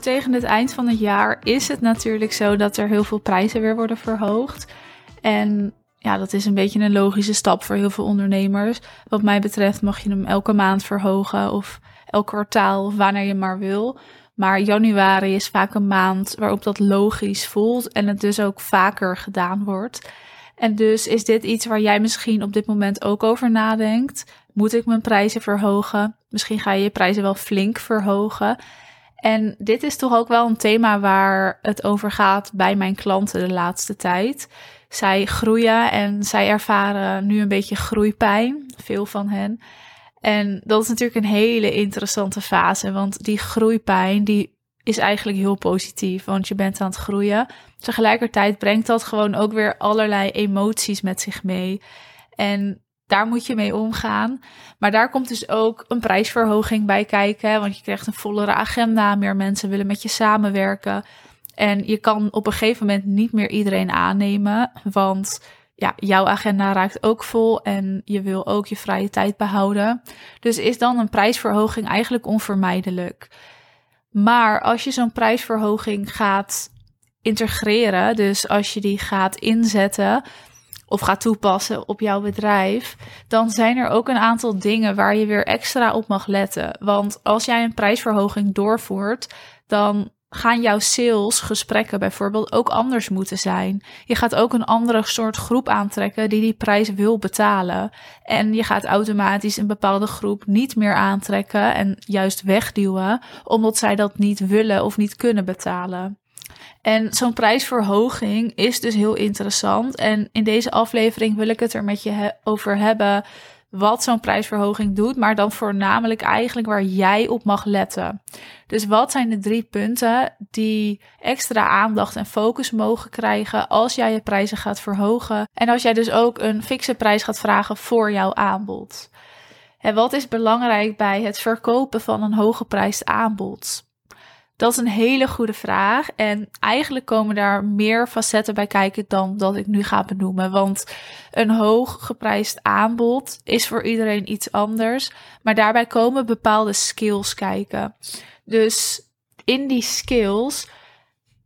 Tegen het eind van het jaar is het natuurlijk zo dat er heel veel prijzen weer worden verhoogd. En ja, dat is een beetje een logische stap voor heel veel ondernemers. Wat mij betreft mag je hem elke maand verhogen of elk kwartaal of wanneer je maar wil. Maar januari is vaak een maand waarop dat logisch voelt en het dus ook vaker gedaan wordt. En dus is dit iets waar jij misschien op dit moment ook over nadenkt. Moet ik mijn prijzen verhogen? Misschien ga je je prijzen wel flink verhogen. En dit is toch ook wel een thema waar het over gaat bij mijn klanten de laatste tijd. Zij groeien en zij ervaren nu een beetje groeipijn, veel van hen. En dat is natuurlijk een hele interessante fase, want die groeipijn die is eigenlijk heel positief, want je bent aan het groeien. Tegelijkertijd brengt dat gewoon ook weer allerlei emoties met zich mee. En daar moet je mee omgaan. Maar daar komt dus ook een prijsverhoging bij kijken. Want je krijgt een vollere agenda. Meer mensen willen met je samenwerken. En je kan op een gegeven moment niet meer iedereen aannemen. Want ja, jouw agenda raakt ook vol en je wil ook je vrije tijd behouden. Dus is dan een prijsverhoging eigenlijk onvermijdelijk. Maar als je zo'n prijsverhoging gaat integreren, dus als je die gaat inzetten of gaat toepassen op jouw bedrijf, dan zijn er ook een aantal dingen waar je weer extra op mag letten. Want als jij een prijsverhoging doorvoert, dan gaan jouw salesgesprekken bijvoorbeeld ook anders moeten zijn. Je gaat ook een andere soort groep aantrekken die die prijs wil betalen. En je gaat automatisch een bepaalde groep niet meer aantrekken en juist wegduwen, omdat zij dat niet willen of niet kunnen betalen. En zo'n prijsverhoging is dus heel interessant. En in deze aflevering wil ik het er met je over hebben wat zo'n prijsverhoging doet, maar dan voornamelijk eigenlijk waar jij op mag letten. Dus wat zijn de drie punten die extra aandacht en focus mogen krijgen als jij je prijzen gaat verhogen en als jij dus ook een fikse prijs gaat vragen voor jouw aanbod? En wat is belangrijk bij het verkopen van een hooggeprijsd aanbod? Dat is een hele goede vraag. En eigenlijk komen daar meer facetten bij kijken dan dat ik nu ga benoemen. Want een hoog geprijsd aanbod is voor iedereen iets anders. Maar daarbij komen bepaalde skills kijken. Dus in die skills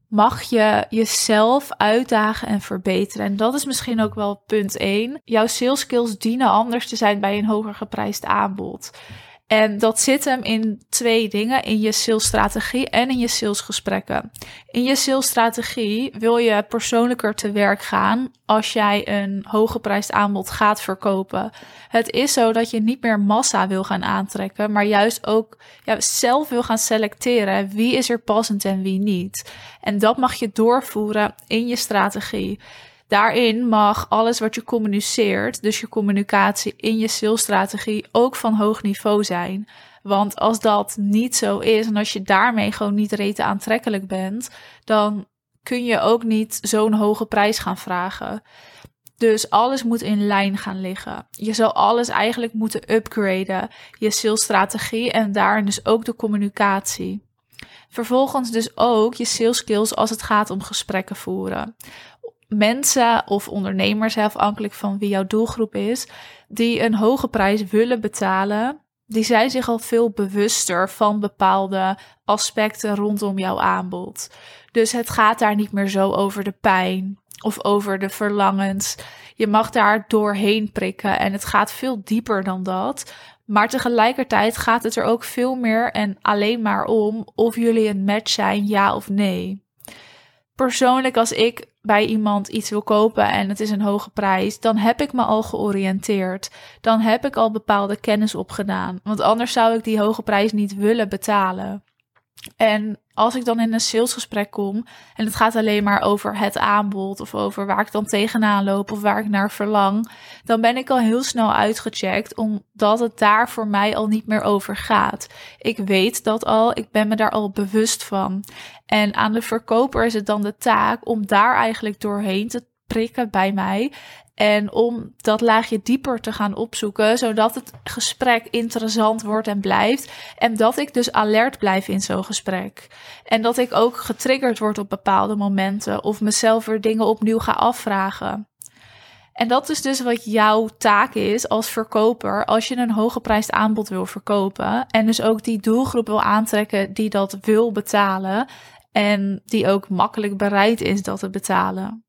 mag je jezelf uitdagen en verbeteren. En dat is misschien ook wel punt 1. Jouw sales skills dienen anders te zijn bij een hoger geprijsd aanbod. En dat zit hem in twee dingen: in je salesstrategie en in je salesgesprekken. In je salesstrategie wil je persoonlijker te werk gaan als jij een hooggeprijsd aanbod gaat verkopen. Het is zo dat je niet meer massa wil gaan aantrekken, maar juist ook ja, zelf wil gaan selecteren wie is er passend en wie niet. En dat mag je doorvoeren in je strategie. Daarin mag alles wat je communiceert, dus je communicatie in je salesstrategie, ook van hoog niveau zijn. Want als dat niet zo is en als je daarmee gewoon niet rete aantrekkelijk bent, dan kun je ook niet zo'n hoge prijs gaan vragen. Dus alles moet in lijn gaan liggen. Je zou alles eigenlijk moeten upgraden. Je salesstrategie en daarin dus ook de communicatie. Vervolgens dus ook je sales skills als het gaat om gesprekken voeren mensen of ondernemers, afhankelijk van wie jouw doelgroep is, die een hoge prijs willen betalen, die zijn zich al veel bewuster van bepaalde aspecten rondom jouw aanbod. Dus het gaat daar niet meer zo over de pijn of over de verlangens. Je mag daar doorheen prikken en het gaat veel dieper dan dat. Maar tegelijkertijd gaat het er ook veel meer en alleen maar om of jullie een match zijn, ja of nee. Persoonlijk, als ik bij iemand iets wil kopen en het is een hoge prijs, dan heb ik me al georiënteerd. Dan heb ik al bepaalde kennis opgedaan. Want anders zou ik die hoge prijs niet willen betalen. En als ik dan in een salesgesprek kom en het gaat alleen maar over het aanbod of over waar ik dan tegenaan loop of waar ik naar verlang, dan ben ik al heel snel uitgecheckt omdat het daar voor mij al niet meer over gaat. Ik weet dat al, ik ben me daar al bewust van. En aan de verkoper is het dan de taak om daar eigenlijk doorheen te prikken bij mij en om dat laagje dieper te gaan opzoeken, zodat het gesprek interessant wordt en blijft. En dat ik dus alert blijf in zo'n gesprek. En dat ik ook getriggerd word op bepaalde momenten of mezelf weer dingen opnieuw ga afvragen. En dat is dus wat jouw taak is als verkoper als je een hooggeprijsd aanbod wil verkopen. En dus ook die doelgroep wil aantrekken die dat wil betalen. En die ook makkelijk bereid is dat te betalen.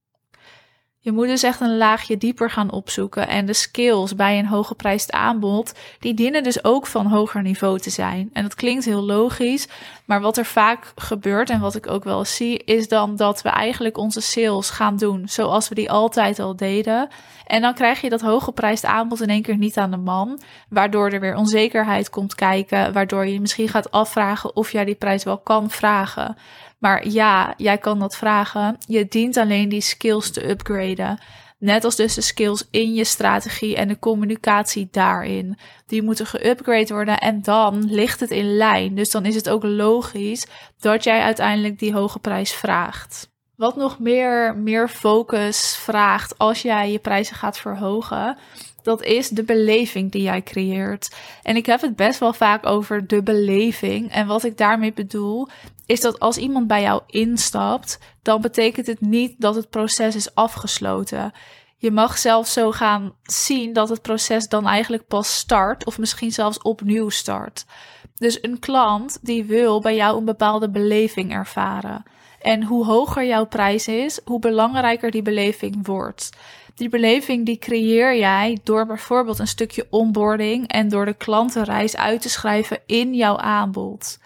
Je moet dus echt een laagje dieper gaan opzoeken. En de skills bij een hooggeprijsd aanbod, die dienen dus ook van hoger niveau te zijn. En dat klinkt heel logisch, maar wat er vaak gebeurt en wat ik ook wel zie, is dan dat we eigenlijk onze sales gaan doen zoals we die altijd al deden. En dan krijg je dat hooggeprijsd aanbod in één keer niet aan de man, waardoor er weer onzekerheid komt kijken, waardoor je misschien gaat afvragen of jij die prijs wel kan vragen. Maar ja, jij kan dat vragen. Je dient alleen die skills te upgraden. Net als dus de skills in je strategie en de communicatie daarin. Die moeten geupgrade worden en dan ligt het in lijn. Dus dan is het ook logisch dat jij uiteindelijk die hoge prijs vraagt. Wat nog meer, meer focus vraagt als jij je prijzen gaat verhogen, dat is de beleving die jij creëert. En ik heb het best wel vaak over de beleving. En wat ik daarmee bedoel, is dat als iemand bij jou instapt, dan betekent het niet dat het proces is afgesloten. Je mag zelfs zo gaan zien dat het proces dan eigenlijk pas start, of misschien zelfs opnieuw start. Dus een klant die wil bij jou een bepaalde beleving ervaren. En hoe hoger jouw prijs is, hoe belangrijker die beleving wordt. Die beleving die creëer jij door bijvoorbeeld een stukje onboarding en door de klantenreis uit te schrijven in jouw aanbod.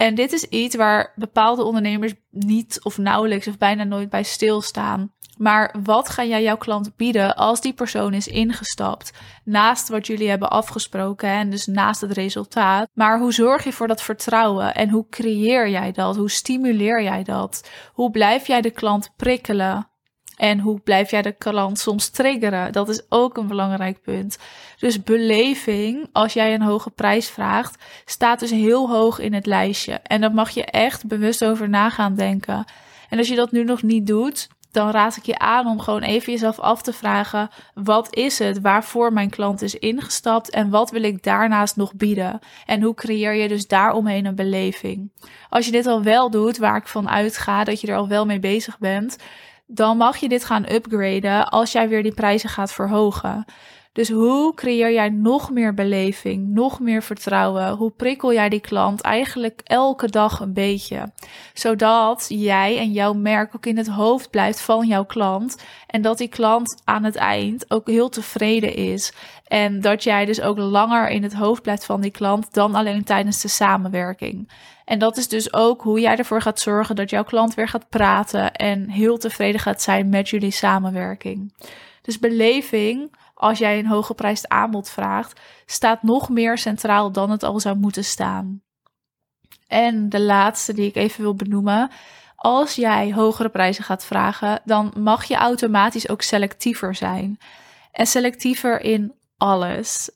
En dit is iets waar bepaalde ondernemers niet of nauwelijks of bijna nooit bij stilstaan. Maar wat ga jij jouw klant bieden als die persoon is ingestapt? Naast wat jullie hebben afgesproken en dus naast het resultaat. Maar hoe zorg je voor dat vertrouwen en hoe creëer jij dat? Hoe stimuleer jij dat? Hoe blijf jij de klant prikkelen? En hoe blijf jij de klant soms triggeren? Dat is ook een belangrijk punt. Dus beleving, als jij een hoge prijs vraagt, staat dus heel hoog in het lijstje. En daar mag je echt bewust over na gaan denken. En als je dat nu nog niet doet, dan raad ik je aan om gewoon even jezelf af te vragen: wat is het waarvoor mijn klant is ingestapt en wat wil ik daarnaast nog bieden? En hoe creëer je dus daaromheen een beleving? Als je dit al wel doet, waar ik van uitga dat je er al wel mee bezig bent, dan mag je dit gaan upgraden als jij weer die prijzen gaat verhogen. Dus hoe creëer jij nog meer beleving, nog meer vertrouwen? Hoe prikkel jij die klant eigenlijk elke dag een beetje? Zodat jij en jouw merk ook in het hoofd blijft van jouw klant. En dat die klant aan het eind ook heel tevreden is. En dat jij dus ook langer in het hoofd blijft van die klant dan alleen tijdens de samenwerking. En dat is dus ook hoe jij ervoor gaat zorgen dat jouw klant weer gaat praten en heel tevreden gaat zijn met jullie samenwerking. Dus beleving, als jij een hooggeprijsd aanbod vraagt, staat nog meer centraal dan het al zou moeten staan. En de laatste die ik even wil benoemen. Als jij hogere prijzen gaat vragen, dan mag je automatisch ook selectiever zijn. En selectiever in alles.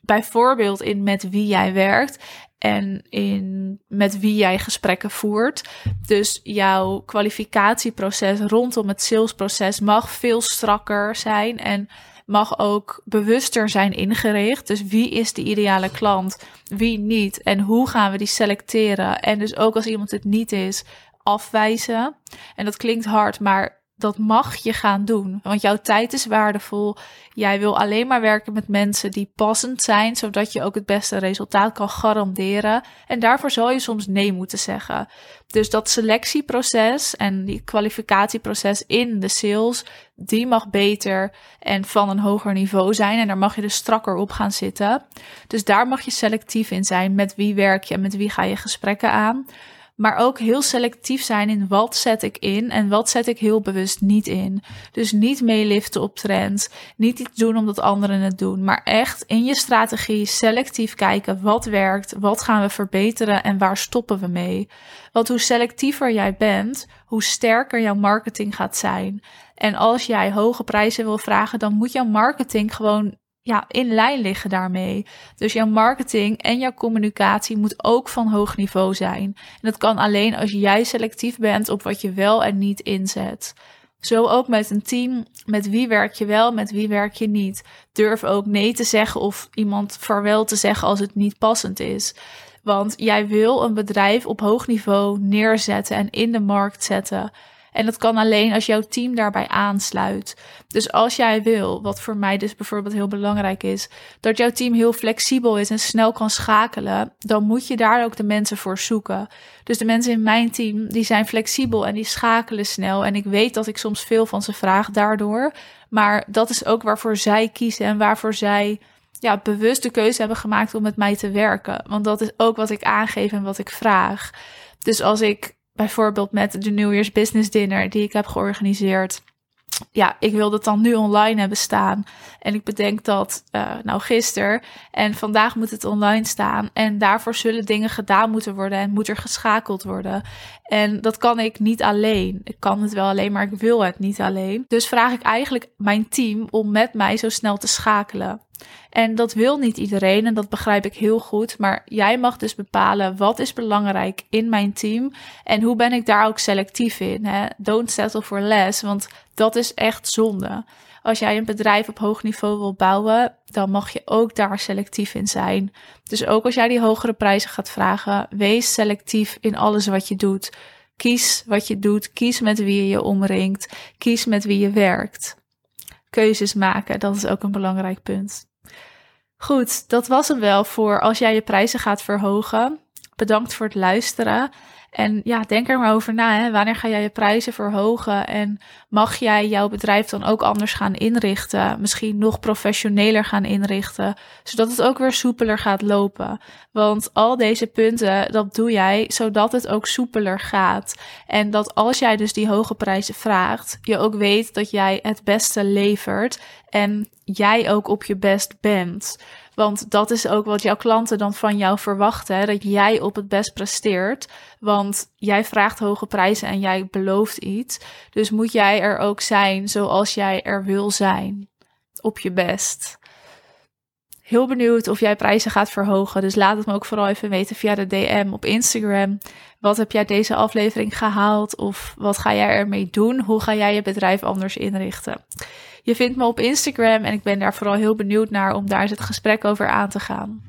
Bijvoorbeeld in met wie jij werkt en in met wie jij gesprekken voert. Dus jouw kwalificatieproces rondom het salesproces mag veel strakker zijn en mag ook bewuster zijn ingericht. Dus wie is de ideale klant, wie niet en hoe gaan we die selecteren? En dus ook als iemand het niet is, afwijzen. En dat klinkt hard, maar dat mag je gaan doen. Want jouw tijd is waardevol. Jij wil alleen maar werken met mensen die passend zijn, zodat je ook het beste resultaat kan garanderen. En daarvoor zal je soms nee moeten zeggen. Dus dat selectieproces en die kwalificatieproces in de sales, die mag beter en van een hoger niveau zijn. En daar mag je dus strakker op gaan zitten. Dus daar mag je selectief in zijn. Met wie werk je en met wie ga je gesprekken aan maar ook heel selectief zijn in wat zet ik in en wat zet ik heel bewust niet in. Dus niet meeliften op trends, niet iets doen omdat anderen het doen, maar echt in je strategie selectief kijken wat werkt, wat gaan we verbeteren en waar stoppen we mee. Want hoe selectiever jij bent, hoe sterker jouw marketing gaat zijn. En als jij hoge prijzen wil vragen, dan moet jouw marketing gewoon ja, in lijn liggen daarmee. Dus jouw marketing en jouw communicatie moet ook van hoog niveau zijn. En dat kan alleen als jij selectief bent op wat je wel en niet inzet. Zo ook met een team. Met wie werk je wel, met wie werk je niet. Durf ook nee te zeggen of iemand vaarwel te zeggen als het niet passend is. Want jij wil een bedrijf op hoog niveau neerzetten en in de markt zetten. En dat kan alleen als jouw team daarbij aansluit. Dus als jij wil, wat voor mij dus bijvoorbeeld heel belangrijk is, dat jouw team heel flexibel is en snel kan schakelen, dan moet je daar ook de mensen voor zoeken. Dus de mensen in mijn team, die zijn flexibel en die schakelen snel. En ik weet dat ik soms veel van ze vraag daardoor. Maar dat is ook waarvoor zij kiezen en waarvoor zij ja, bewust de keuze hebben gemaakt om met mij te werken. Want dat is ook wat ik aangeef en wat ik vraag. Dus als ik bijvoorbeeld met de New Year's Business Dinner die ik heb georganiseerd. Ja, ik wil dat dan nu online hebben staan. En ik bedenk dat, uh, nou gisteren en vandaag moet het online staan. En daarvoor zullen dingen gedaan moeten worden en moet er geschakeld worden. En dat kan ik niet alleen. Ik kan het wel alleen, maar ik wil het niet alleen. Dus vraag ik eigenlijk mijn team om met mij zo snel te schakelen. En dat wil niet iedereen en dat begrijp ik heel goed. Maar jij mag dus bepalen wat is belangrijk in mijn team en hoe ben ik daar ook selectief in. Hè? Don't settle for less, want dat is echt zonde. Als jij een bedrijf op hoog niveau wil bouwen, dan mag je ook daar selectief in zijn. Dus ook als jij die hogere prijzen gaat vragen, wees selectief in alles wat je doet. Kies wat je doet, kies met wie je je omringt, kies met wie je werkt. Keuzes maken, dat is ook een belangrijk punt. Goed, dat was hem wel voor als jij je prijzen gaat verhogen. Bedankt voor het luisteren. En ja, denk er maar over na. Hè. Wanneer ga jij je prijzen verhogen? En mag jij jouw bedrijf dan ook anders gaan inrichten? Misschien nog professioneler gaan inrichten, zodat het ook weer soepeler gaat lopen. Want al deze punten, dat doe jij zodat het ook soepeler gaat. En dat als jij dus die hoge prijzen vraagt, je ook weet dat jij het beste levert en jij ook op je best bent. Want dat is ook wat jouw klanten dan van jou verwachten: dat jij op het best presteert. Want jij vraagt hoge prijzen en jij belooft iets. Dus moet jij er ook zijn zoals jij er wil zijn. Op je best. Heel benieuwd of jij prijzen gaat verhogen. Dus laat het me ook vooral even weten via de DM op Instagram. Wat heb jij deze aflevering gehaald? Of wat ga jij ermee doen? Hoe ga jij je bedrijf anders inrichten? Je vindt me op Instagram en ik ben daar vooral heel benieuwd naar om daar eens het gesprek over aan te gaan.